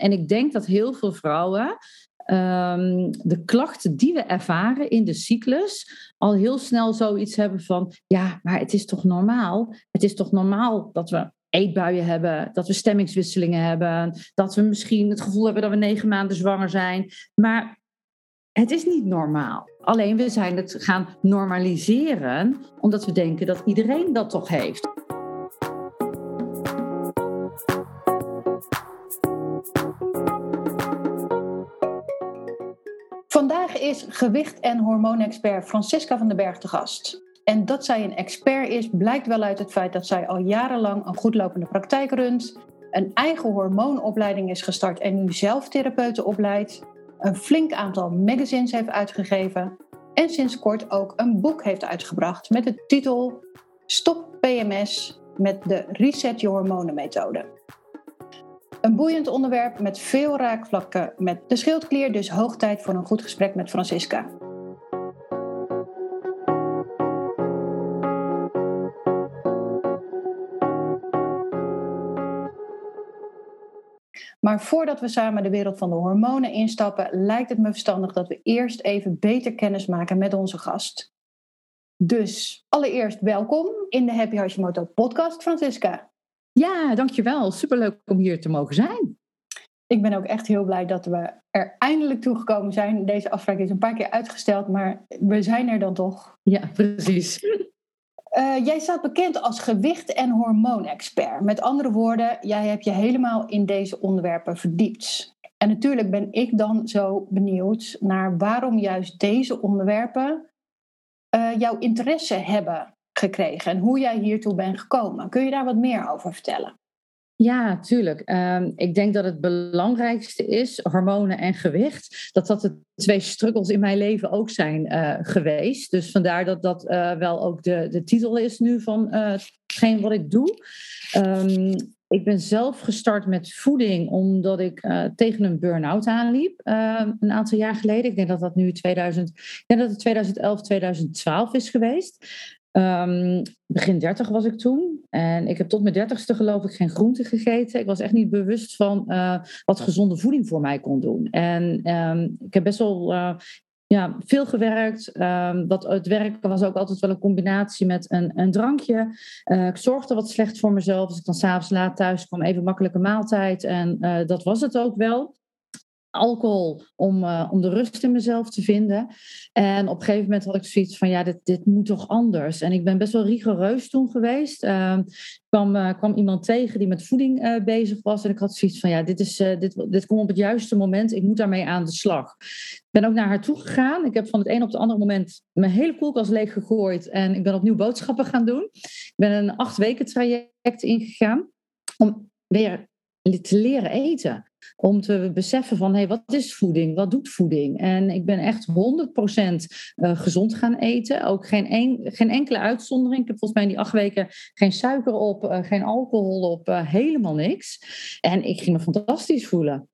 en ik denk dat heel veel vrouwen ehm, de klachten die we ervaren in de cyclus al heel snel zoiets hebben van, ja, maar het is toch normaal? Het is toch normaal dat we eetbuien hebben, dat we stemmingswisselingen hebben, dat we misschien het gevoel hebben dat we negen maanden zwanger zijn. Maar het is niet normaal. Alleen we zijn het gaan normaliseren omdat we denken dat iedereen dat toch heeft. Is gewicht- en hormoonexpert Francisca van den Berg te gast. En dat zij een expert is, blijkt wel uit het feit dat zij al jarenlang een goedlopende praktijk runt, een eigen hormoonopleiding is gestart en nu zelf therapeuten opleidt, een flink aantal magazines heeft uitgegeven en sinds kort ook een boek heeft uitgebracht met de titel Stop PMS met de Reset Je Hormonen methode. Een boeiend onderwerp met veel raakvlakken met de schildklier, dus hoog tijd voor een goed gesprek met Francisca. Maar voordat we samen de wereld van de hormonen instappen, lijkt het me verstandig dat we eerst even beter kennis maken met onze gast. Dus allereerst welkom in de Happy Hashimoto podcast, Francisca. Ja, dankjewel. Superleuk om hier te mogen zijn. Ik ben ook echt heel blij dat we er eindelijk toe gekomen zijn. Deze afspraak is een paar keer uitgesteld, maar we zijn er dan toch. Ja, precies. Uh, jij staat bekend als gewicht- en hormoonexpert. Met andere woorden, jij hebt je helemaal in deze onderwerpen verdiept. En natuurlijk ben ik dan zo benieuwd naar waarom juist deze onderwerpen uh, jouw interesse hebben gekregen en hoe jij hiertoe bent gekomen. Kun je daar wat meer over vertellen? Ja, tuurlijk. Um, ik denk dat het belangrijkste is, hormonen en gewicht, dat dat de twee struggles in mijn leven ook zijn uh, geweest. Dus vandaar dat dat uh, wel ook de, de titel is nu van uh, wat ik doe. Um, ik ben zelf gestart met voeding omdat ik tegen een burn-out aanliep een aantal jaar geleden. Ik denk dat dat nu 2000, ik denk dat het 2011, 2012 is geweest. Um, begin 30 was ik toen. En ik heb tot mijn dertigste geloof ik geen groente gegeten. Ik was echt niet bewust van uh, wat gezonde voeding voor mij kon doen. En um, ik heb best wel uh, ja, veel gewerkt. Dat, het werken was ook altijd wel een combinatie met een, een drankje. Uh, ik zorgde wat slecht voor mezelf. Als ik dan s'avonds laat thuis kwam, even makkelijke maaltijd. En dat was het ook wel alcohol om, uh, om de rust in mezelf te vinden. En op een gegeven moment had ik zoiets van, ja, dit, dit moet toch anders. En ik ben best wel rigoureus toen geweest. Uh, kwam, uh, kwam iemand tegen die met voeding uh, bezig was. En ik had zoiets van, ja, dit, is, dit, dit komt op het juiste moment. Ik moet daarmee aan de slag. Ik ben ook naar haar toe gegaan. Ik heb van het een op het andere moment mijn hele koelkast leeg gegooid. En ik ben opnieuw boodschappen gaan doen. Ik ben een acht weken traject ingegaan. Om weer te leren eten. Om te beseffen van, hey, wat is voeding? Wat doet voeding? En ik ben echt 100% uh, gezond gaan eten. Ook geen, een, geen enkele uitzondering. Ik heb volgens mij in die acht weken geen suiker op, uh, geen alcohol op, uh, helemaal niks. En ik ging me fantastisch voelen.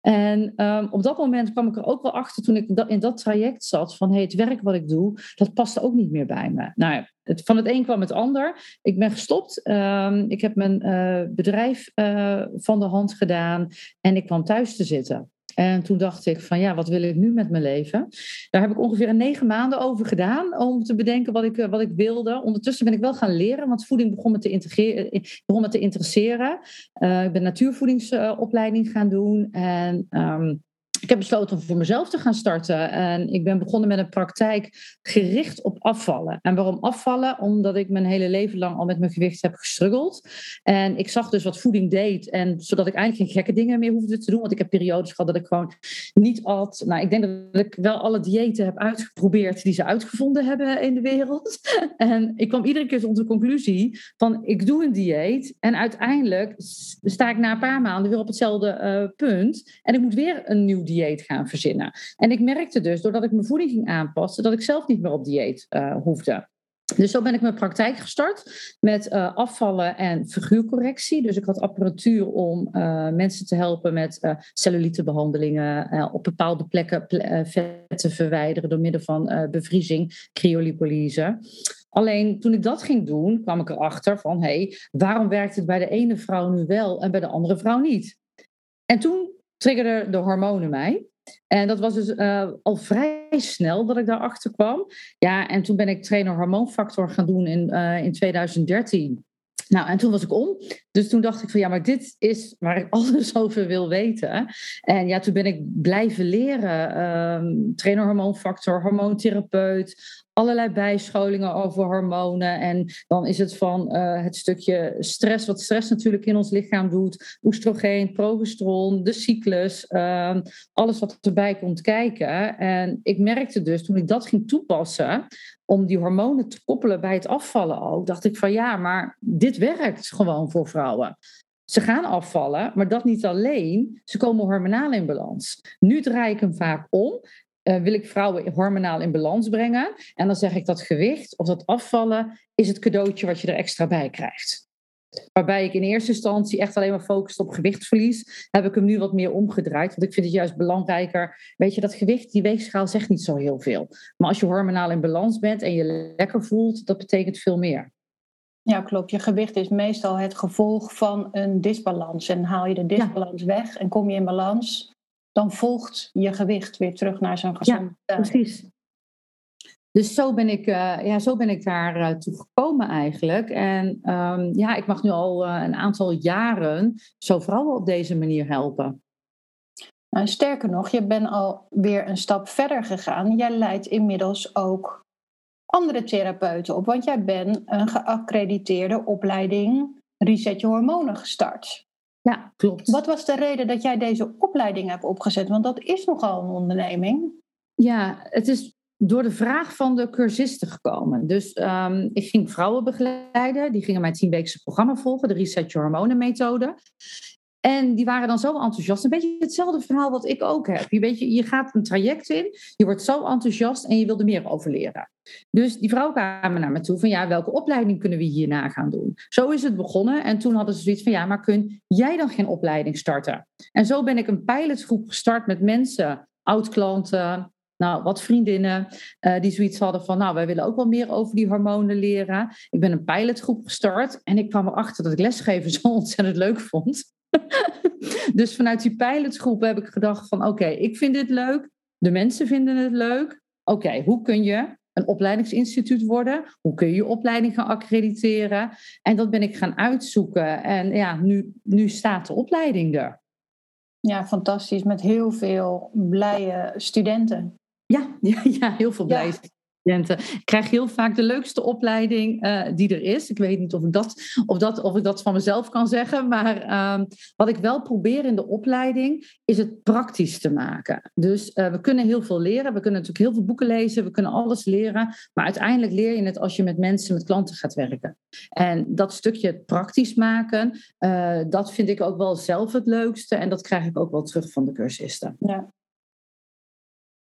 En um, op dat moment kwam ik er ook wel achter toen ik in dat traject zat van hey, het werk wat ik doe, dat paste ook niet meer bij me. Nou, het, van het een kwam het ander. Ik ben gestopt. Um, ik heb mijn uh, bedrijf uh, van de hand gedaan en ik kwam thuis te zitten. En toen dacht ik van ja, wat wil ik nu met mijn leven? Daar heb ik ongeveer negen maanden over gedaan om te bedenken wat ik, wat ik wilde. Ondertussen ben ik wel gaan leren, want voeding begon me te, integreren, begon me te interesseren. Uh, ik ben natuurvoedingsopleiding gaan doen en... Um, ik heb besloten om voor mezelf te gaan starten. En ik ben begonnen met een praktijk gericht op afvallen. En waarom afvallen? Omdat ik mijn hele leven lang al met mijn gewicht heb gestruggeld. En ik zag dus wat voeding deed. En zodat ik eigenlijk geen gekke dingen meer hoefde te doen. Want ik heb periodes gehad dat ik gewoon niet at. Nou, ik denk dat ik wel alle diëten heb uitgeprobeerd die ze uitgevonden hebben in de wereld. En ik kwam iedere keer tot de conclusie van ik doe een dieet. En uiteindelijk sta ik na een paar maanden weer op hetzelfde uh, punt. En ik moet weer een nieuw dieet gaan verzinnen. En ik merkte dus, doordat ik mijn voeding ging aanpassen, dat ik zelf niet meer op dieet uh, hoefde. Dus zo ben ik mijn praktijk gestart met uh, afvallen en figuurcorrectie. Dus ik had apparatuur om uh, mensen te helpen met uh, cellulitebehandelingen, op bepaalde plekken ple vet te verwijderen door middel van bevriezing, cryolipolyse. Alleen toen ik dat ging doen, kwam ik erachter van, hé, hey, waarom werkt het bij de ene vrouw nu wel en bij de andere vrouw niet? En toen triggerden de hormonen mij. En dat was dus al vrij snel dat ik daarachter kwam. Ja, en toen ben ik trainer hormoonfactor gaan doen in, in 2013. Nou, en toen was ik om. Dus toen dacht ik van ja, maar dit is waar ik alles over wil weten. En ja, toen ben ik blijven leren. Um, trainer hormoonfactor, hormoontherapeut, allerlei bijscholingen over hormonen. En dan is het van uh, het stukje stress, wat stress natuurlijk in ons lichaam doet. Oestrogeen, progesteron, de cyclus, uh, alles wat erbij komt kijken. En ik merkte dus toen ik dat ging toepassen, om die hormonen te koppelen bij het afvallen ook, dacht ik van ja, maar dit werkt gewoon voor vrouwen. Ze gaan afvallen, maar dat niet alleen. Ze komen hormonaal in balans. Nu draai ik hem vaak om. Uh, wil ik vrouwen hormonaal in balans brengen. En dan zeg ik dat gewicht of dat afvallen is het cadeautje wat je er extra bij krijgt. Waarbij ik in eerste instantie echt alleen maar focust op gewichtsverlies, heb ik hem nu wat meer omgedraaid. Want ik vind het juist belangrijker. Weet je, dat gewicht, die weegschaal zegt niet zo heel veel. Maar als je hormonaal in balans bent en je lekker voelt, dat betekent veel meer. Ja, klopt. Je gewicht is meestal het gevolg van een disbalans. En haal je de disbalans weg en kom je in balans, dan volgt je gewicht weer terug naar zijn gezonde Ja, precies. Dus zo ben ik, uh, ja, zo ben ik daar uh, toe gekomen eigenlijk. En um, ja, ik mag nu al uh, een aantal jaren zo vrouwen op deze manier helpen. Nou, sterker nog, je bent al weer een stap verder gegaan. Jij leidt inmiddels ook andere therapeuten op, want jij bent een geaccrediteerde opleiding Reset Je Hormonen gestart. Ja, klopt. Wat was de reden dat jij deze opleiding hebt opgezet? Want dat is nogal een onderneming. Ja, het is door de vraag van de cursisten gekomen. Dus um, ik ging vrouwen begeleiden. Die gingen mijn tienweekse programma volgen, de Reset Your Hormonen methode. En die waren dan zo enthousiast. Een beetje hetzelfde verhaal wat ik ook heb. Je, weet, je, gaat een traject in, je wordt zo enthousiast en je wil er meer over leren. Dus die vrouw kwamen naar me toe van ja, welke opleiding kunnen we hierna gaan doen? Zo is het begonnen en toen hadden ze zoiets van ja, maar kun jij dan geen opleiding starten? En zo ben ik een pilotgroep gestart met mensen, oud-klanten, nou, wat vriendinnen uh, die zoiets hadden van, nou, wij willen ook wel meer over die hormonen leren. Ik ben een pilotgroep gestart en ik kwam erachter dat ik lesgeven zo ontzettend leuk vond. dus vanuit die pilotgroep heb ik gedacht van, oké, ik vind dit leuk, de mensen vinden het leuk. Oké, hoe kun je een opleidingsinstituut worden? Hoe kun je je opleiding gaan accrediteren? En dat ben ik gaan uitzoeken. En ja, nu, nu staat de opleiding er. Ja, fantastisch. Met heel veel blije studenten. Ja, ja, ja heel veel blij Ik krijg heel vaak de leukste opleiding uh, die er is. Ik weet niet of ik dat, of dat, of ik dat van mezelf kan zeggen. Maar uh, wat ik wel probeer in de opleiding is het praktisch te maken. Dus uh, we kunnen heel veel leren. We kunnen natuurlijk heel veel boeken lezen. We kunnen alles leren. Maar uiteindelijk leer je het als je met mensen, met klanten gaat werken. En dat stukje praktisch maken, uh, dat vind ik ook wel zelf het leukste. En dat krijg ik ook wel terug van de cursisten. Ja.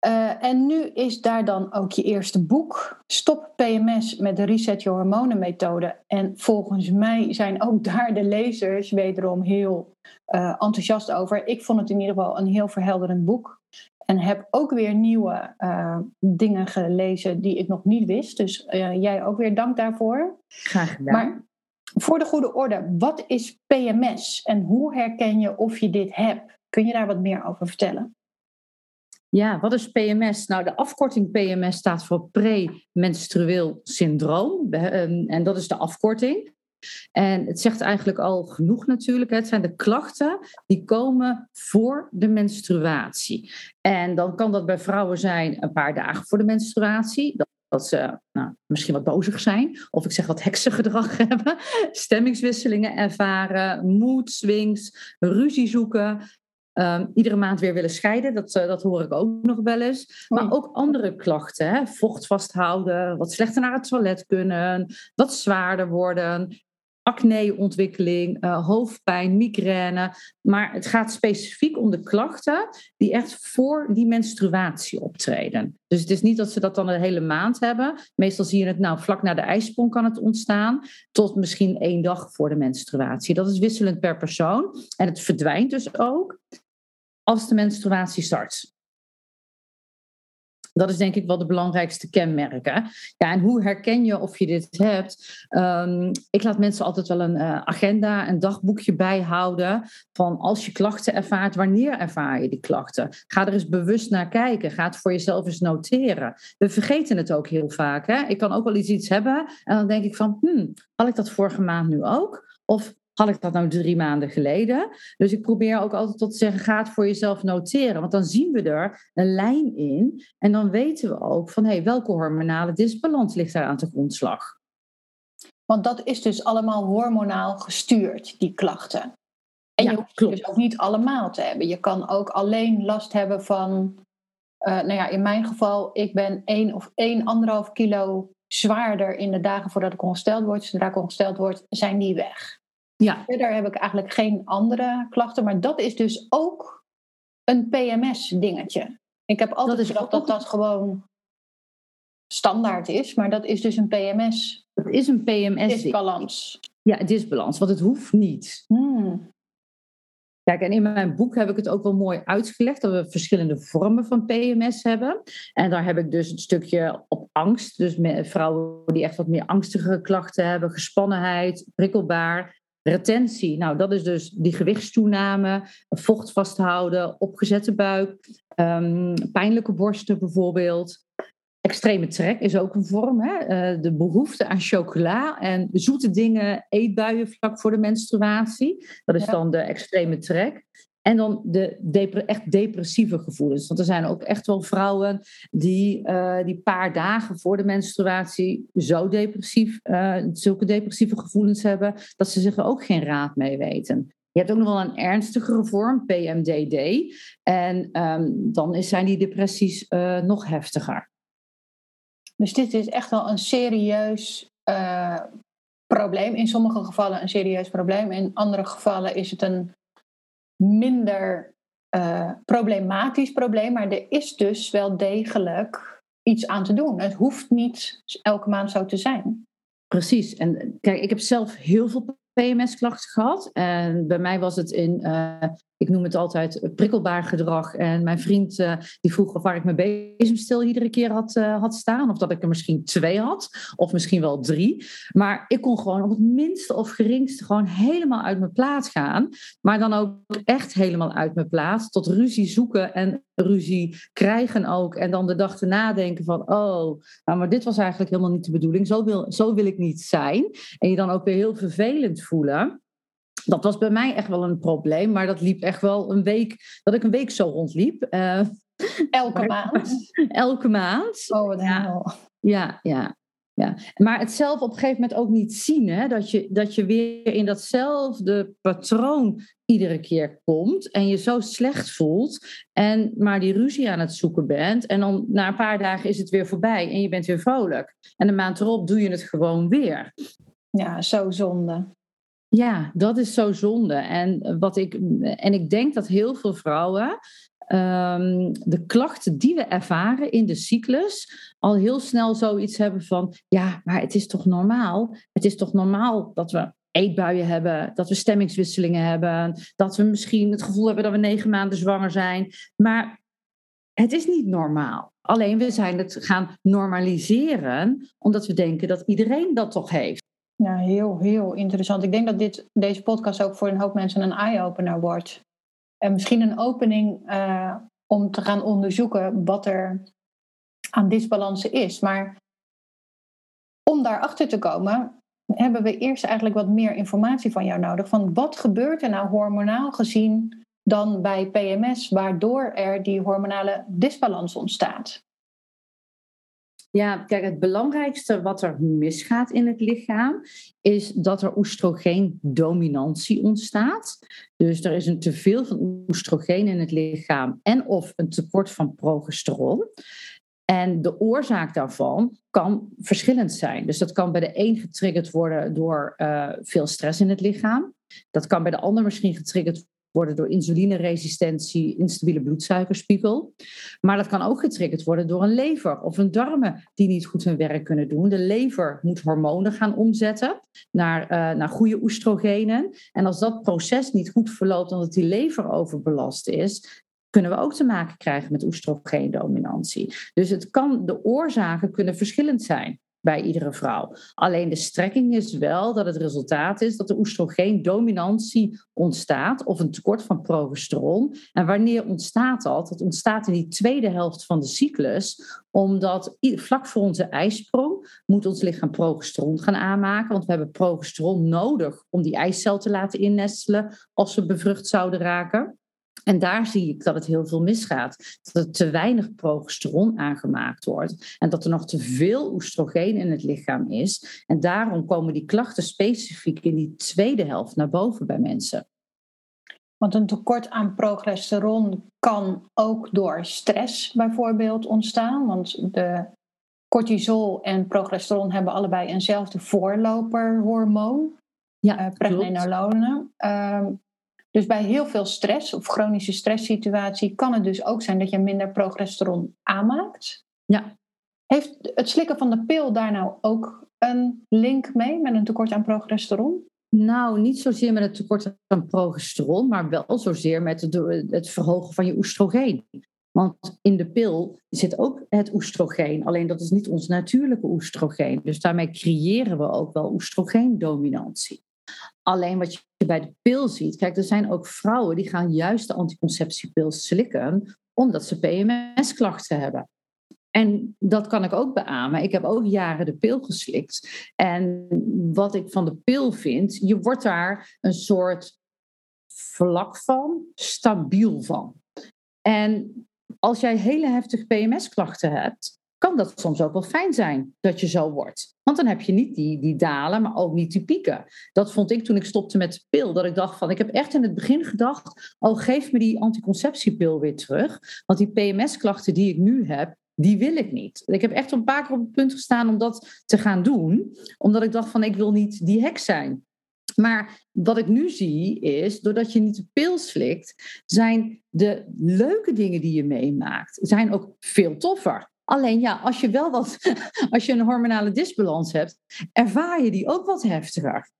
Uh, en nu is daar dan ook je eerste boek, Stop PMS met de Reset Je Hormonen methode. En volgens mij zijn ook daar de lezers wederom heel uh, enthousiast over. Ik vond het in ieder geval een heel verhelderend boek. En heb ook weer nieuwe uh, dingen gelezen die ik nog niet wist. Dus jij ook weer dank daarvoor. Graag gedaan. Maar voor de goede orde, wat is PMS en hoe herken je of je dit hebt? Kun je daar wat meer over vertellen? Ja, wat is PMS? Nou, de afkorting PMS staat voor premenstrueel syndroom. Ehm, en dat is de afkorting. En het zegt eigenlijk al genoeg natuurlijk. Het zijn de klachten die komen voor de menstruatie. En dan kan dat bij vrouwen zijn een paar dagen voor de menstruatie. Dat ze nou, misschien wat bozig zijn. Of ik zeg wat heksengedrag hebben. Stemmingswisselingen ervaren. Mood swings. Ruzie zoeken. Um, iedere maand weer willen scheiden, dat, uh, dat hoor ik ook nog wel eens. Maar ook andere klachten, hè? vocht vasthouden, wat slechter naar het toilet kunnen, wat zwaarder worden, acneontwikkeling, uh, hoofdpijn, migraine. Maar het gaat specifiek om de klachten die echt voor die menstruatie optreden. Dus het is niet dat ze dat dan een hele maand hebben. Meestal zie je het nou vlak na de ijsprong kan het ontstaan, tot misschien één dag voor de menstruatie. Dat is wisselend per persoon. En het verdwijnt dus ook als de menstruatie start. Dat is denk ik wel de belangrijkste kenmerken. Ja, en hoe herken je of je dit hebt? Ehm, ik laat mensen altijd wel een uh, agenda, een dagboekje bijhouden van als je klachten ervaart, wanneer ervaar je die klachten? Ga er eens bewust naar kijken. Ga het voor jezelf eens noteren. We vergeten het ook heel vaak. Hè? Ik kan ook wel iets, iets hebben en dan denk ik van, hmm, had ik dat vorige maand nu ook? Of had ik dat nou drie maanden geleden? Dus ik probeer ook altijd tot te zeggen, ga het voor jezelf noteren. Want dan zien we er een lijn in. En dan weten we ook van, hé, hey, welke hormonale disbalans ligt daar aan de grondslag? Want dat is dus allemaal hormonaal gestuurd, die klachten. En je hoeft dus ook niet allemaal te hebben. Je kan ook alleen last hebben van, uh, nou ja, in mijn geval, ik ben 1 of 1,5 kilo zwaarder in de dagen voordat ik ongesteld word. Zodra ik ongesteld word, zijn die weg. Ja. Verder heb ik eigenlijk geen andere klachten, maar dat is dus ook een PMS-dingetje. Ik heb altijd dat gedacht dat dat gewoon standaard is, maar dat is dus een PMS. Het is een PMS. Disbalans. Ja, disbalans, want het hoeft niet. Hmm. Kijk, en in mijn boek heb ik het ook wel mooi uitgelegd dat we verschillende vormen van PMS hebben. En daar heb ik dus een stukje op angst. Dus met vrouwen die echt wat meer angstige klachten hebben, gespannenheid, prikkelbaar. Retentie, nou dat is dus die gewichtstoename, vocht vasthouden, opgezette buik, um, pijnlijke borsten bijvoorbeeld. Extreme trek is ook een vorm. Hè? Uh, de behoefte aan chocola en zoete dingen, eetbuien vlak voor de menstruatie. Dat is dan de extreme trek. En dan de echt depressieve gevoelens. Want er zijn ook echt wel vrouwen die uh, die paar dagen voor de menstruatie zo depressief, uh, zulke depressieve gevoelens hebben, dat ze zich er ook geen raad mee weten. Je hebt ook nog wel een ernstigere vorm, PMDD. En um, dan zijn die depressies uh, nog heftiger. Dus dit is echt wel een serieus probleem. In sommige gevallen een serieus probleem. In andere gevallen is het een minder uh, problematisch probleem, maar er is dus wel degelijk iets aan te doen. Het hoeft niet elke maand zo te zijn. Precies. En kijk, ik heb zelf heel veel PMS-klachten gehad. En bij mij was het in uh, ik noem het altijd prikkelbaar gedrag. En mijn vriend uh, die vroeg of waar ik mijn bezemstil iedere keer had, uh, had staan. Of dat ik er misschien twee had. Of misschien wel drie. Maar ik kon gewoon op het minste of geringste gewoon helemaal uit mijn plaats gaan. Maar dan ook echt helemaal uit mijn plaats. Tot ruzie zoeken en ruzie krijgen ook. En dan de dag te nadenken van... Oh, nou, maar dit was eigenlijk helemaal niet de bedoeling. Zo wil, zo wil ik niet zijn. En je dan ook weer heel vervelend voelen dat was bij mij echt wel een probleem, maar dat liep echt wel een week, dat ik een week zo rondliep. Uh, elke maand? elke maand. Oh, wat ja. ja, ja, ja. Maar het zelf op een gegeven moment ook niet zien, hè? Dat, je, dat je weer in datzelfde patroon iedere keer komt en je zo slecht voelt en maar die ruzie aan het zoeken bent en dan na een paar dagen is het weer voorbij en je bent weer vrolijk. En een maand erop doe je het gewoon weer. Ja, zo zonde. Ja, dat is zo zonde. En, wat ik, en ik denk dat heel veel vrouwen um, de klachten die we ervaren in de cyclus al heel snel zoiets hebben van, ja, maar het is toch normaal? Het is toch normaal dat we eetbuien hebben, dat we stemmingswisselingen hebben, dat we misschien het gevoel hebben dat we negen maanden zwanger zijn. Maar het is niet normaal. Alleen we zijn het gaan normaliseren, omdat we denken dat iedereen dat toch heeft. Ja, heel, heel interessant. Ik denk dat dit, deze podcast ook voor een hoop mensen een eye-opener wordt. En misschien een opening uh, om te gaan onderzoeken wat er aan disbalansen is. Maar om daarachter te komen, hebben we eerst eigenlijk wat meer informatie van jou nodig. Van wat gebeurt er nou hormonaal gezien dan bij PMS, waardoor er die hormonale disbalans ontstaat? Ja, kijk, het belangrijkste wat er misgaat in het lichaam is dat er oestrogeendominantie ontstaat. Dus er is een teveel van oestrogeen in het lichaam en of een tekort van progesteron. En de oorzaak daarvan kan verschillend zijn. Dus dat kan bij de een getriggerd worden door uh, veel stress in het lichaam. Dat kan bij de ander misschien getriggerd worden door insulineresistentie, instabiele bloedsuikerspiegel. Maar dat kan ook getriggerd worden door een lever of een darmen die niet goed hun werk kunnen doen. De lever moet hormonen gaan omzetten naar, uh, naar goede oestrogenen. En als dat proces niet goed verloopt omdat die lever overbelast is, kunnen we ook te maken krijgen met oestrogeendominantie. Dus het kan, de oorzaken kunnen verschillend zijn bij iedere vrouw. Alleen de strekking is wel dat het resultaat is dat er oestrogeendominantie ontstaat of een tekort van progesteron. En wanneer ontstaat dat? Dat ontstaat in die tweede helft van de cyclus, omdat vlak voor onze ijsprong moet ons lichaam progesteron gaan aanmaken, want we hebben progesteron nodig om die eicel te laten innestelen als we bevrucht zouden raken. En daar zie ik dat het heel veel misgaat. Dat er te weinig progesteron aangemaakt wordt. En dat er nog te veel oestrogeen in het lichaam is. En daarom komen die klachten specifiek in die tweede helft naar boven bij mensen. Want een tekort aan progesteron kan ook door stress bijvoorbeeld ontstaan. Want de cortisol en progesteron hebben allebei eenzelfde voorloperhormoon. Ja, uh, pregnenolone. Dus bij heel veel stress of chronische stresssituatie kan het dus ook zijn dat je minder progesteron aanmaakt. Ja. Heeft het slikken van de pil daar nou ook een link mee met een tekort aan progesteron? Nou, niet zozeer met het tekort aan progesteron, maar wel zozeer met het, het verhogen van je oestrogeen. Want in de pil zit ook het oestrogeen, alleen dat is niet ons natuurlijke oestrogeen. Dus daarmee creëren we ook wel oestrogeendominantie. Alleen wat je bij de pil ziet, kijk, er zijn ook vrouwen die gaan juist de anticonceptiepil slikken omdat ze PMS-klachten hebben. En dat kan ik ook beamen. Ik heb ook jaren de pil geslikt. En wat ik van de pil vind, je wordt daar een soort vlak van, stabiel van. En als jij hele heftige PMS-klachten hebt, kan dat soms ook wel fijn zijn dat je zo wordt. Want dan heb je niet die, die dalen, maar ook niet die pieken. Dat vond ik toen ik stopte met de pil. Dat ik dacht van, ik heb echt in het begin gedacht, oh geef me die anticonceptiepil weer terug. Want die PMS-klachten die ik nu heb, die wil ik niet. Ik heb echt een paar keer op het punt gestaan om dat te gaan doen. Omdat ik dacht van, ik wil niet die hek zijn. Maar wat ik nu zie is, doordat je niet de pil slikt, zijn de leuke dingen die je meemaakt, zijn ook veel toffer. Alleen ja, als je wel wat, als je een hormonale disbalans hebt, ervaar je die ook wat heftiger.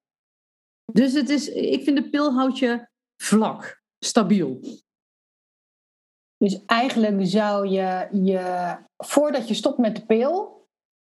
Dus het is, ik vind de pil houdt je vlak, stabiel. Dus eigenlijk zou je, je voordat je stopt met de pil,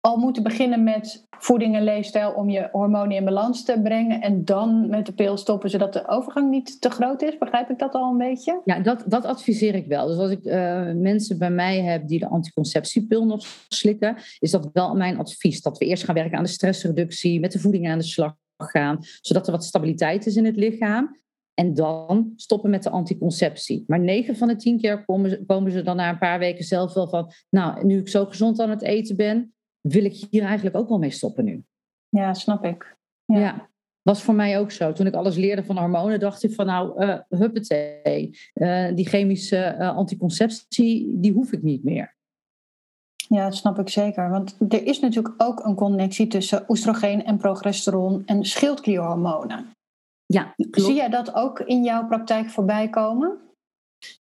al moeten beginnen met voeding en leefstijl om je hormonen in balans te brengen en dan met de pil stoppen zodat de overgang niet te groot is. Begrijp ik dat al een beetje? Ja, dat, dat adviseer ik wel. Dus als ik uh, mensen bij mij heb die de anticonceptiepil nog slikken, is dat wel mijn advies. Dat we eerst gaan werken aan de stressreductie, met de voeding aan de slag gaan, zodat er wat stabiliteit is in het lichaam. En dan stoppen met de anticonceptie. Maar 9 van de 10 keer komen, komen ze dan na een paar weken zelf wel van. Nou, nu ik zo gezond aan het eten ben, wil ik hier eigenlijk ook wel mee stoppen nu. Ja, snap ik. Ja. ja. Was voor mij ook zo. Toen ik alles leerde van hormonen, dacht ik van nou, uh, huppatee. Uh, die chemische uh, anticonceptie, die hoef ik niet meer. Ja, dat snap ik zeker. Want er is natuurlijk ook een connectie tussen oestrogeen en progesteron en schildklierhormonen. Ja, klopt. Zie jij dat ook in jouw praktijk voorbij komen?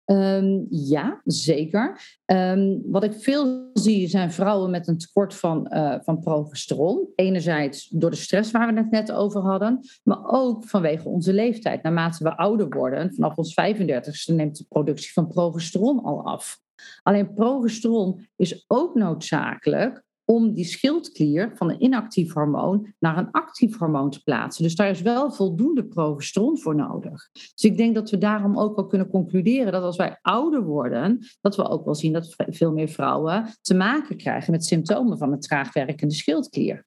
Um, ja, zeker. Um, wat ik veel zie zijn vrouwen met een tekort van, uh, van progesteron. Enerzijds door de stress waar we het net over hadden, maar ook vanwege onze leeftijd. Naarmate we ouder worden, vanaf ons 35ste neemt de productie van progesteron al af. Alleen progesteron is ook noodzakelijk om die schildklier van een inactief hormoon naar een actief hormoon te plaatsen. Dus daar is wel voldoende progesteron voor nodig. Dus ik denk dat we daarom ook wel kunnen concluderen dat als wij ouder worden, dat we ook wel zien dat veel meer vrouwen te maken krijgen met symptomen van een traag werkende schildklier.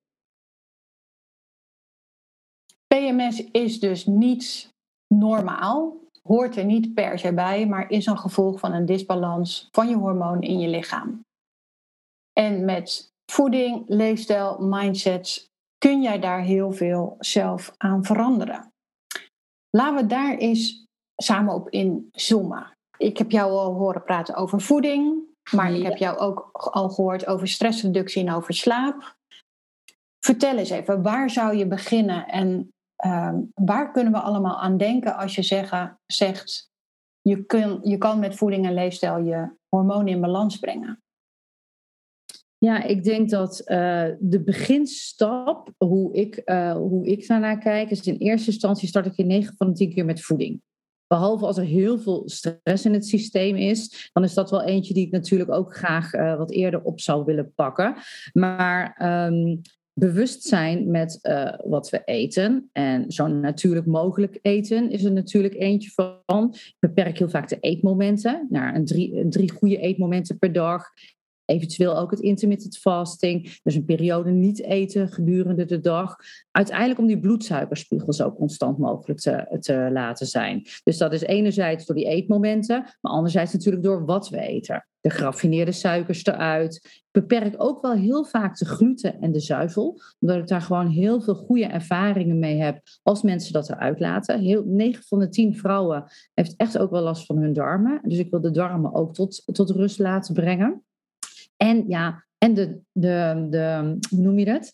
PMS is dus niet normaal, hoort er niet per se bij, maar is een gevolg van een disbalans van je hormoon in je lichaam. En met voeding, leefstijl, mindsets, kun jij daar heel veel zelf aan veranderen. Laten we daar eens samen op inzoomen. Ik heb jou al horen praten over voeding, maar ik heb jou ook al gehoord over stressreductie en over slaap. Vertel eens even, waar zou je beginnen en ehm, waar kunnen we allemaal aan denken als je zeggen, zegt, je, kun, je kan met voeding en leefstijl je hormonen in balans brengen? Ja, ik denk dat uh, de beginstap, hoe ik, uh, hoe ik daarnaar kijk, is in eerste instantie start ik in 9 van de 10 keer met voeding. Behalve als er heel veel stress in het systeem is, dan is dat wel eentje die ik natuurlijk ook graag uh, wat eerder op zou willen pakken. Maar um, bewustzijn met uh, wat we eten en zo natuurlijk mogelijk eten is er natuurlijk eentje van. Ik beperk heel vaak de eetmomenten naar een drie, drie goede eetmomenten per dag. Eventueel ook het intermittent fasting. Dus een periode niet eten gedurende de dag. Uiteindelijk om die bloedsuikerspiegel zo constant mogelijk te, te laten zijn. Dus dat is enerzijds door die eetmomenten, maar anderzijds natuurlijk door wat we eten. De geraffineerde suikers eruit. Ik beperk ook wel heel vaak de gluten en de zuivel, omdat ik daar gewoon heel veel goede ervaringen mee heb als mensen dat eruit laten. Heel, 9 van de 10 vrouwen heeft echt ook wel last van hun darmen. Dus ik wil de darmen ook tot, tot rust laten brengen. En ja, en de, de, de hoe noem je dat?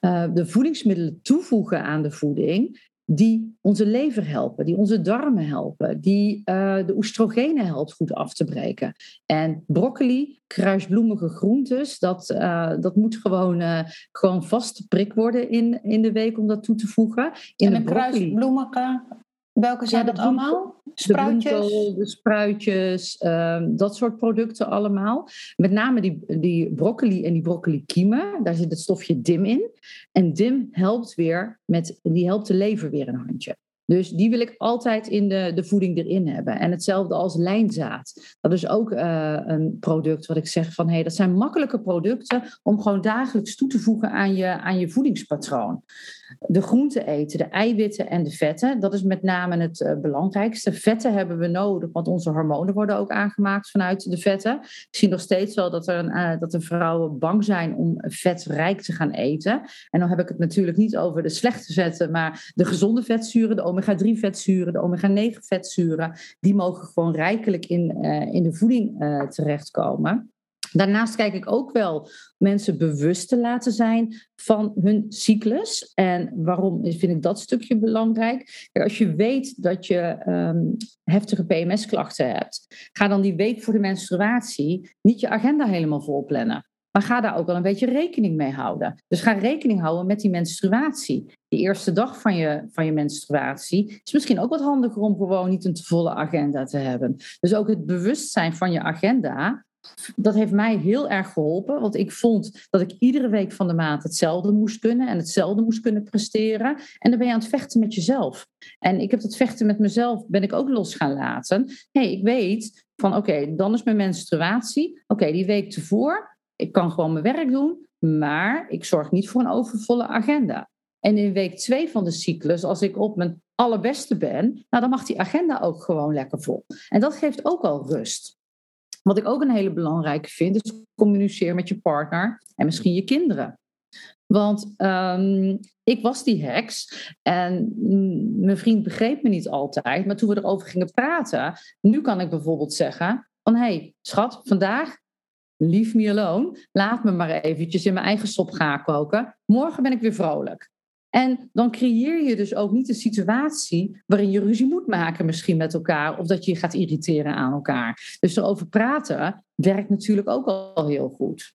Uh, de voedingsmiddelen toevoegen aan de voeding, die onze lever helpen, die onze darmen helpen, die uh, de oestrogenen helpt goed af te breken. En broccoli, kruisbloemige groentes, dat, uh, dat moet gewoon, uh, gewoon vast prik worden in, in de week om dat toe te voegen. In en een kruisbloemige Welke zijn dat allemaal? Spruitjes? De, de spruitjes, um, dat soort producten allemaal. Met name die, die broccoli en die broccoli kiemen. Daar zit het stofje DIM in. En DIM helpt weer met, die helpt de lever weer een handje. Dus die wil ik altijd in de, de voeding erin hebben. En hetzelfde als lijnzaad. Dat is ook uh, een product wat ik zeg van hé, hey, dat zijn makkelijke producten om gewoon dagelijks toe te voegen aan je, aan je voedingspatroon. De groenten eten, de eiwitten en de vetten, dat is met name het uh, belangrijkste. Vetten hebben we nodig, want onze hormonen worden ook aangemaakt vanuit de vetten. Ik zie nog steeds wel dat er, uh, dat de vrouwen bang zijn om vetrijk te gaan eten. En dan heb ik het natuurlijk niet over de slechte vetten, maar de gezonde vetzuren, de omega-3 vetzuren, de omega-9 vetzuren, die mogen gewoon rijkelijk in, uh, in de voeding uh, terechtkomen. Daarnaast kijk ik ook wel mensen bewust te laten zijn van hun cyclus. En waarom vind ik dat stukje belangrijk? Als je weet dat je um, heftige PMS-klachten hebt, ga dan die week voor de menstruatie niet je agenda helemaal vol plannen. Maar ga daar ook wel een beetje rekening mee houden. Dus ga rekening houden met die menstruatie. Die eerste dag van je, van je menstruatie is misschien ook wat handiger om gewoon niet een te volle agenda te hebben. Dus ook het bewustzijn van je agenda dat heeft mij heel erg geholpen. Want ik vond dat ik iedere week van de maand hetzelfde moest kunnen en hetzelfde moest kunnen presteren. En dan ben je aan het vechten met jezelf. En ik heb dat vechten met mezelf, ben ik ook los gaan laten. hey, ik weet van oké, dan is mijn menstruatie. Oké, die week tevoren ik kan gewoon mijn werk doen, maar ik zorg niet voor een overvolle agenda. En in week twee van de cyclus, als ik op mijn allerbeste ben, nou, dan mag die agenda ook gewoon lekker vol. En dat geeft ook al rust. Wat ik ook een hele belangrijke vind, is communiceer met je partner en misschien je kinderen. Want um, ik was die heks en mijn vriend begreep me niet altijd. Maar toen we erover gingen praten, nu kan ik bijvoorbeeld zeggen: van hé, hey, schat, vandaag leave me alone. Laat me maar eventjes in mijn eigen sop gaan koken. Morgen ben ik weer vrolijk. En dan creëer je dus ook niet een situatie waarin je ruzie moet maken misschien met elkaar of dat je je gaat irriteren aan elkaar. Dus erover praten werkt natuurlijk ook al heel goed.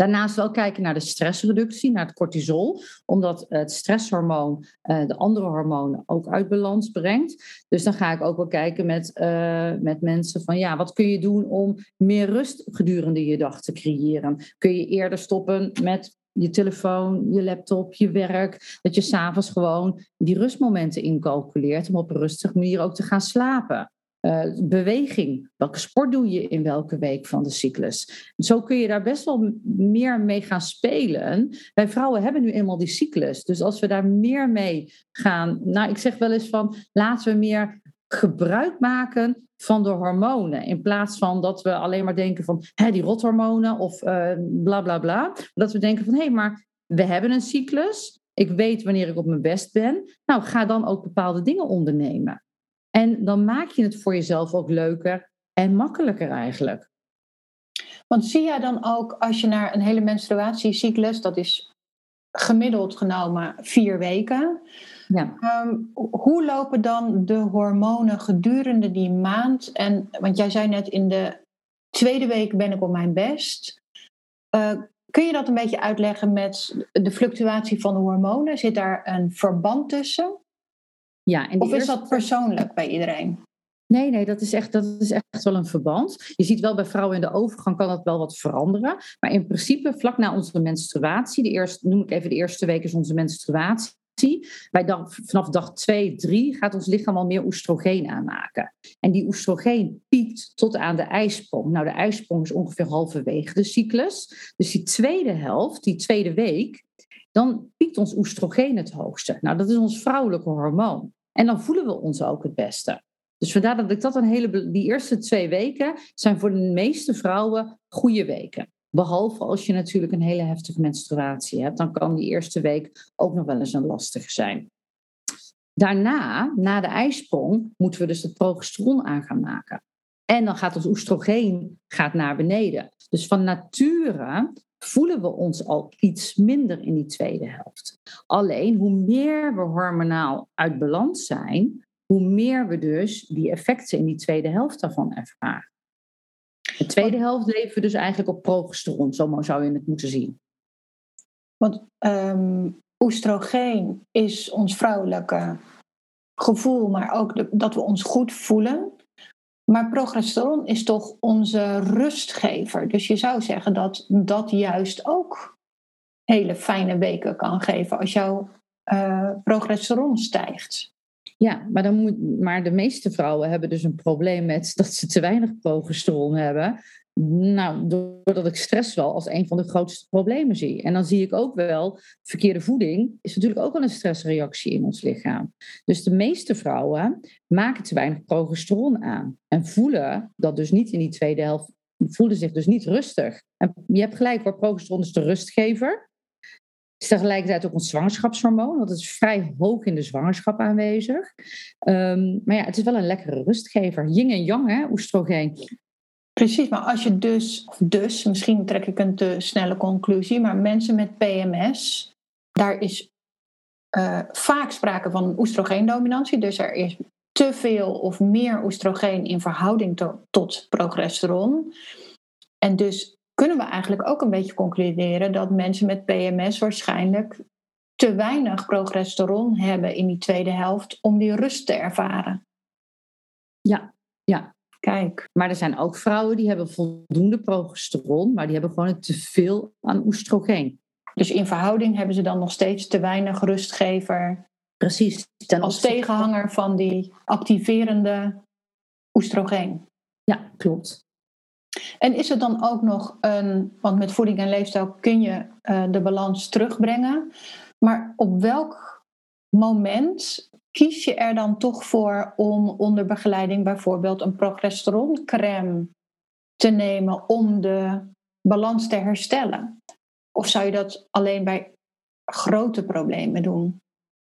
Daarnaast wel kijken naar de stressreductie, naar het cortisol, omdat het stresshormoon uh, de andere hormonen ook uit balans brengt. Dus dan ga ik ook wel kijken met, uh, met mensen van ja, wat kun je doen om meer rust gedurende je dag te creëren? Kun je eerder stoppen met je telefoon, je laptop, je werk, dat je s'avonds gewoon die rustmomenten incalculeert om op een rustige manier ook te gaan slapen. Uh, beweging. Welke sport doe je in welke week van de cyclus? Zo kun je daar best wel meer mee gaan spelen. Wij vrouwen hebben nu eenmaal die cyclus. Dus als we daar meer mee gaan. Nou, ik zeg wel eens van laten we meer gebruik maken van de hormonen. In plaats van dat we alleen maar denken van hè, die rothormonen of uh, bla bla bla. Dat we denken van hé, hey, maar we hebben een cyclus. Ik weet wanneer ik op mijn best ben. Nou, ga dan ook bepaalde dingen ondernemen. En dan maak je het voor jezelf ook leuker en makkelijker eigenlijk. Want zie jij dan ook als je naar een hele menstruatiecyclus, dat is gemiddeld genomen vier weken. Ja. Um, hoe lopen dan de hormonen gedurende die maand? En, want jij zei net in de tweede week ben ik op mijn best. Uh, kun je dat een beetje uitleggen met de fluctuatie van de hormonen? Zit daar een verband tussen? Ja, of is dat persoonlijk bij iedereen? Nee, nee, dat is, echt, dat is echt wel een verband. Je ziet wel bij vrouwen in de overgang kan dat wel wat veranderen. Maar in principe, vlak na onze menstruatie, de eerste, noem ik even de eerste week is onze menstruatie. Bij dag, vanaf dag 2, 3 gaat ons lichaam al meer oestrogeen aanmaken. En die oestrogeen piekt tot aan de ijsprong. Nou, de ijsprong is ongeveer halverwege de cyclus. Dus die tweede helft, die tweede week, dan piekt ons oestrogeen het hoogste. Nou, dat is ons vrouwelijke hormoon. En dan voelen we ons ook het beste. Dus vandaar dat ik dat een hele. Die eerste twee weken zijn voor de meeste vrouwen goede weken. Behalve als je natuurlijk een hele heftige menstruatie hebt, dan kan die eerste week ook nog wel eens een lastige zijn. Daarna, na de ijsprong, moeten we dus het progesteron aan gaan maken. En dan gaat ons oestrogeen gaat naar beneden. Dus van nature voelen we ons al iets minder in die tweede helft. Alleen hoe meer we hormonaal uit balans zijn, hoe meer we dus die effecten in die tweede helft daarvan ervaren. De tweede helft leven we dus eigenlijk op progesteron, zo zou je het moeten zien. Want um, oestrogeen is ons vrouwelijke gevoel, maar ook dat we ons goed voelen. Maar progesteron is toch onze rustgever. Dus je zou zeggen dat dat juist ook hele fijne weken kan geven als jouw uh, progesteron stijgt. Ja, maar, dan moet, maar de meeste vrouwen hebben dus een probleem met dat ze te weinig progesteron hebben. Nou, doordat ik stress wel als een van de grootste problemen zie. En dan zie ik ook wel, verkeerde voeding is natuurlijk ook wel een stressreactie in ons lichaam. Dus de meeste vrouwen maken te weinig progesteron aan. En voelen dat dus niet in die tweede helft, voelen zich dus niet rustig. En je hebt gelijk hoor, progesteron is de rustgever is tegelijkertijd ook een zwangerschapshormoon, want het is vrij hoog in de zwangerschap aanwezig. Ehm, maar ja, het is wel een lekkere rustgever. Yin en yang, hè, oestrogeen. Precies, maar als je dus, dus, misschien trek ik een te snelle conclusie, maar mensen met PMS, daar is uh, vaak sprake van oestrogeendominantie. Dus er is te veel of meer oestrogeen in verhouding to, tot progesteron. En dus kunnen we eigenlijk ook een beetje concluderen dat mensen met PMS waarschijnlijk te weinig progesteron hebben in die tweede helft om die rust te ervaren. Ja, ja. Kijk. Maar er zijn ook vrouwen die hebben voldoende progesteron, maar die hebben gewoon te veel aan oestrogeen. Dus in verhouding hebben ze dan nog steeds te weinig rustgever. Precies. als tegenhanger van die activerende oestrogeen. Ja, klopt. En is het dan ook nog een, want met voeding en leefstijl kun je uh, de balans terugbrengen, maar op welk moment kies je er dan toch voor om onder begeleiding bijvoorbeeld een progesteroncrème te nemen om de balans te herstellen? Of zou je dat alleen bij grote problemen doen?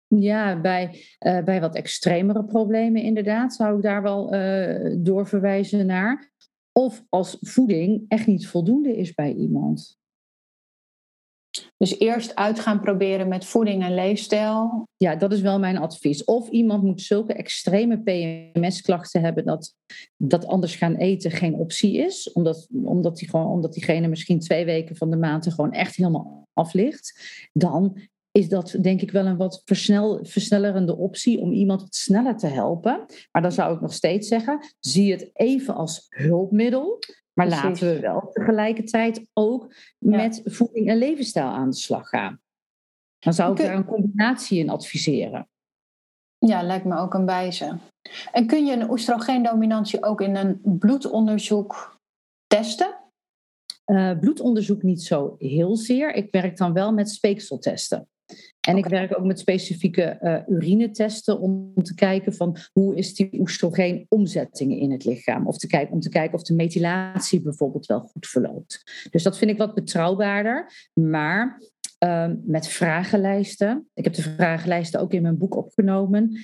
Ja, bij, uh, bij wat extremere problemen inderdaad zou ik daar wel uh, doorverwijzen naar. Of als voeding echt niet voldoende is bij iemand. Dus eerst uit gaan proberen met voeding en leefstijl. Ja, dat is wel mijn advies. Of iemand moet zulke extreme PMS-klachten hebben dat, dat anders gaan eten geen optie is. Omdat, omdat, die gewoon, omdat diegene misschien twee weken van de maand er gewoon echt helemaal af ligt. Dan is dat denk ik wel een wat versnel, versnellerende optie om iemand sneller te helpen. Maar dan zou ik nog steeds zeggen, zie het even als hulpmiddel. Maar laten we wel tegelijkertijd ook met voeding en levensstijl aan de slag gaan. Dan zou ik daar een combinatie in adviseren. Ja, lijkt me ook een wijze. En kun je een oestrogeendominantie ook in een bloedonderzoek testen? Uh, bloedonderzoek niet zo heel zeer. Ik werk dan wel met speekseltesten. En ik werk ook met specifieke uh, urinetesten om te kijken van hoe is die oestrogeen omzetting in het lichaam. Of te kijken, om te kijken of de methylatie bijvoorbeeld wel goed verloopt. Dus dat vind ik wat betrouwbaarder. Maar uh, met vragenlijsten. Ik heb de vragenlijsten ook in mijn boek opgenomen.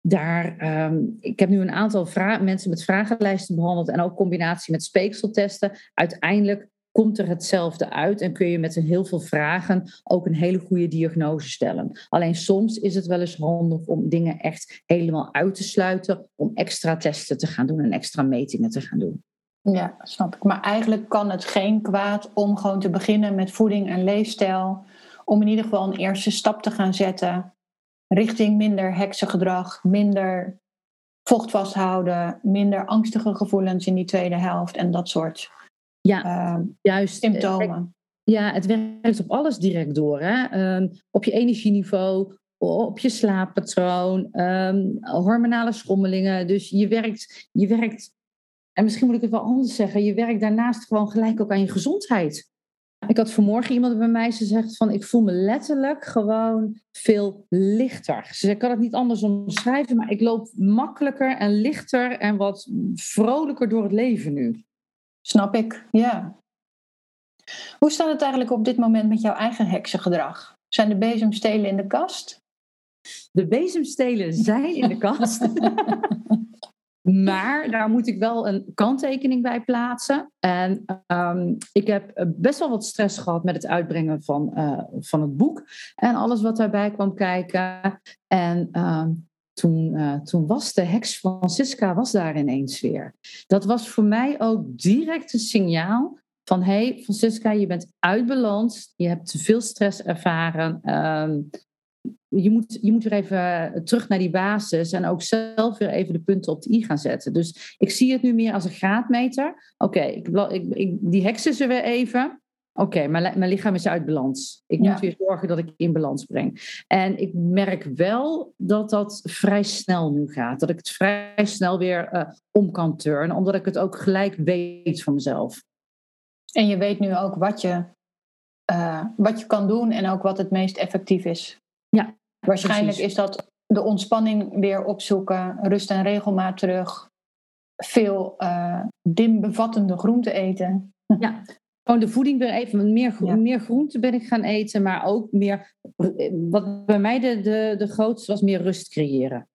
Daar, um, ik heb nu een aantal mensen met vragenlijsten behandeld en ook combinatie met speekseltesten. Uiteindelijk komt er hetzelfde uit en kun je met heel veel vragen ook een hele goede diagnose stellen. Alleen soms is het wel eens handig om dingen echt helemaal uit te sluiten, om extra testen te gaan doen en extra metingen te gaan doen. Ja, snap ik. Maar eigenlijk kan het geen kwaad om gewoon te beginnen met voeding en leefstijl, om in ieder geval een eerste stap te gaan zetten richting minder heksengedrag, minder vocht vasthouden, minder angstige gevoelens in die tweede helft en dat soort ja, uh, juist. symptomen. Ja, het werkt op alles direct door. Hè? Ehm, op je energieniveau, op je slaappatroon, ehm, hormonale schommelingen. Dus je werkt, je werkt, en misschien moet ik het wel anders zeggen, je werkt daarnaast gewoon gelijk ook aan je gezondheid. Ik had vanmorgen iemand bij mij, ze zegt van ik voel me letterlijk gewoon veel lichter. Ze zegt, ik kan het niet anders omschrijven, maar ik loop makkelijker en lichter en wat vrolijker door het leven nu. Snap ik, ja. Hoe staat het eigenlijk op dit moment met jouw eigen heksengedrag? Zijn de bezemstelen in de kast? De bezemstelen zijn in de kast. Maar daar moet ik wel een kanttekening bij plaatsen. En um, ik heb best wel wat stress gehad met het uitbrengen van, uh, van het boek. En alles wat daarbij kwam kijken. En um, toen, uh, toen was de heks Francisca was daar ineens weer. Dat was voor mij ook direct een signaal van... hé hey, Francisca, je bent uitbeland. Je hebt te veel stress ervaren. Um, je moet, je moet weer even terug naar die basis en ook zelf weer even de punten op de i gaan zetten. Dus ik zie het nu meer als een graadmeter. Oké, ik, die heksen ze weer even. Oké, mijn, mijn lichaam is uit balans. Ik moet weer zorgen dat ik in balans breng. En ik merk wel dat dat vrij snel nu gaat. Dat ik het vrij snel weer uh, om kan turnen, omdat ik het ook gelijk weet van mezelf. En je weet nu ook wat je, uh, wat je kan doen en ook wat het meest effectief is. Ja, Waarschijnlijk is dat de ontspanning weer opzoeken, rust en regelmaat terug, veel uh, dimbevattende groenten eten. Ja, gewoon de voeding weer even, meer, ja. meer groente ben ik gaan eten, maar ook meer, wat bij mij de, de, de grootste was, meer rust creëren.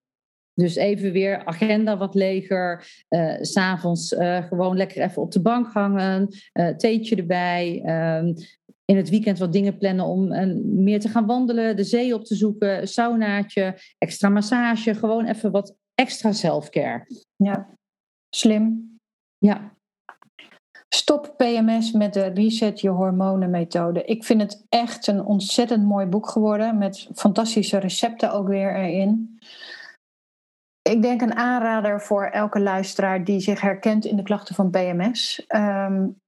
Dus even weer agenda wat leger. Uh, S'avonds uh, gewoon lekker even op de bank hangen. Uh, theetje erbij. Uh, in het weekend wat dingen plannen om meer te gaan wandelen, de zee op te zoeken, saunaatje, extra massage, gewoon even wat extra selfcare. Ja, slim. Ja. Stop PMS met de Reset Je Hormonen methode. Ik vind het echt een ontzettend mooi boek geworden met fantastische recepten ook weer erin. Ik denk een aanrader voor elke luisteraar die zich herkent in de klachten van PMS. Um,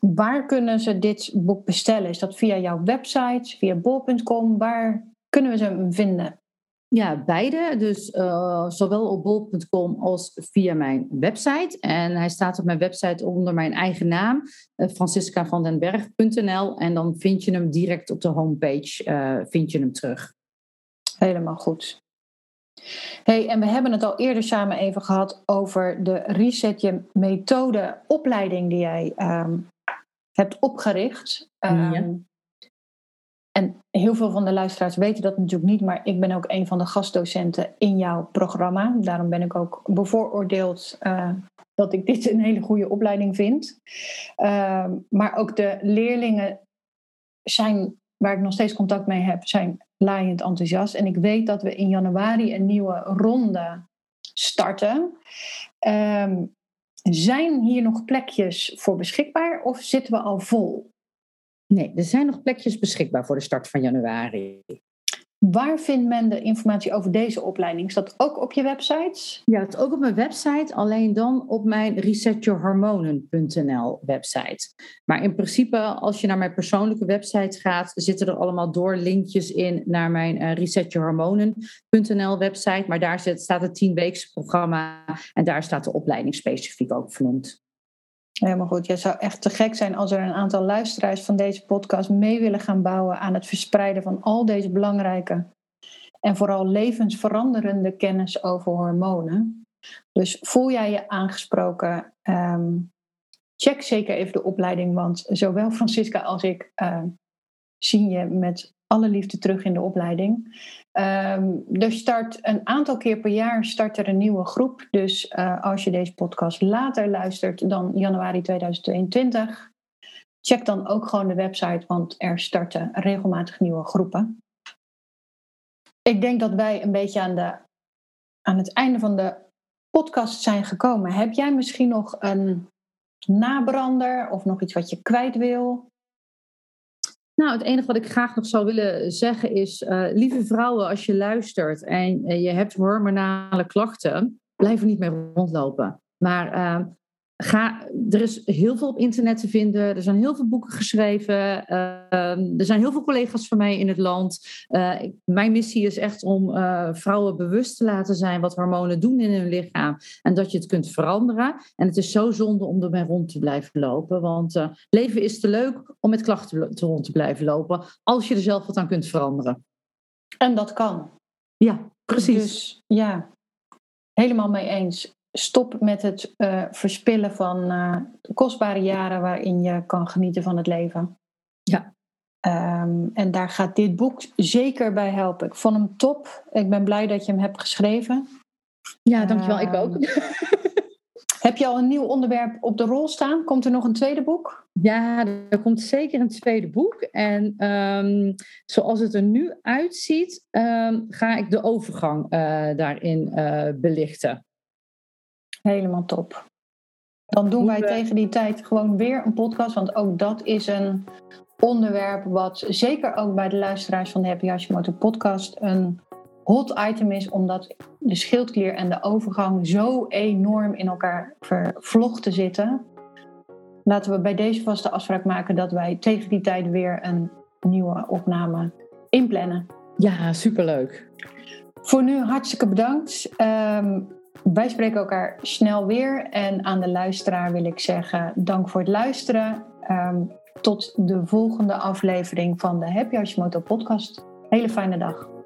Waar kunnen ze dit boek bestellen? Is dat via jouw website, via bol.com? Waar kunnen we ze vinden? Ja, beide. Dus uh, zowel op bol.com als via mijn website. En hij staat op mijn website onder mijn eigen naam, uh, franciscavandenberg.nl. En dan vind je hem direct op de homepage, uh, vind je hem terug. Helemaal goed. Hey, en we hebben het al eerder samen even gehad over de Reset Je methode opleiding die jij um, hebt opgericht. Um, En heel veel van de luisteraars weten dat natuurlijk niet, maar ik ben ook een van de gastdocenten in jouw programma. Daarom ben ik ook bevooroordeeld uh, dat ik dit een hele goede opleiding vind. Uh, maar ook de leerlingen zijn, waar ik nog steeds contact mee heb, zijn laaiend enthousiast. En ik weet dat we in januari een nieuwe ronde starten. Um, zijn hier nog plekjes voor beschikbaar of zitten we al vol? Nee, er zijn nog plekjes beschikbaar voor de start van januari. Waar vindt men de informatie over deze opleiding? Is dat ook op je website? Ja, dat is ook op mijn website, alleen dan op mijn resetyourhormonen.nl website. Maar in principe, als je naar mijn persoonlijke website gaat, zitten er allemaal doorlinkjes in naar mijn uh, resetyourhormonen.nl website. Maar daar staat het 10 weeks programma en daar staat de opleiding specifiek ook vernoemd. Helemaal goed. Het zou echt te gek zijn als er een aantal luisteraars van deze podcast mee willen gaan bouwen aan het verspreiden van al deze belangrijke en vooral levensveranderende kennis over hormonen. Dus voel jij je aangesproken? Um, check zeker even de opleiding, want zowel Francisca als ik uh, zien je met alle liefde terug in de opleiding. Um, er start een aantal keer per jaar start er een nieuwe groep. Dus uh, als je deze podcast later luistert dan januari 2022, check dan ook gewoon de website, want er starten regelmatig nieuwe groepen. Ik denk dat wij een beetje aan, de, aan het einde van de podcast zijn gekomen. Heb jij misschien nog een nabrander of nog iets wat je kwijt wil? Nou, het enige wat ik graag nog zou willen zeggen is, uh, lieve vrouwen, als je luistert en uh, je hebt hormonale klachten, blijf er niet mee rondlopen. Maar uh, Ga, er is heel veel op internet te vinden. Er zijn heel veel boeken geschreven. Ehm, er zijn heel veel collega's van mij in het land. Uh, mijn missie is echt om uh, vrouwen bewust te laten zijn wat hormonen doen in hun lichaam. En dat je het kunt veranderen. En het is zo zonde om ermee rond te blijven lopen. Want uh, leven is te leuk om met klachten te rond te blijven lopen. Als je er zelf wat aan kunt veranderen. En dat kan. Ja, precies. Dus ja, helemaal mee eens stop met het uh, verspillen van uh, kostbare jaren waarin je kan genieten van het leven. Ja. Um, en daar gaat dit boek zeker bij helpen. Ik vond hem top. Ik ben blij dat je hem hebt geschreven. Ja, dankjewel. Um, ik ook. heb je al een nieuw onderwerp op de rol staan? Komt er nog een tweede boek? Ja, er komt zeker een tweede boek. En um, zoals het er nu uitziet, ga ik de overgang uh, daarin belichten. Helemaal top. Dan doen wij tegen die tijd gewoon weer een podcast. Want ook dat is een onderwerp wat zeker ook bij de luisteraars van de Happy Hashimoto podcast een hot item is. Omdat de schildklier en de overgang zo enorm in elkaar vervlochten zitten. Laten we bij deze vaste afspraak maken dat wij tegen die tijd weer een nieuwe opname inplannen. Ja, superleuk. Voor nu hartstikke bedankt. Um, wij spreken elkaar snel weer. En aan de luisteraar wil ik zeggen: dank voor het luisteren. Um, tot de volgende aflevering van de Happy Hashimoto podcast. Hele fijne dag.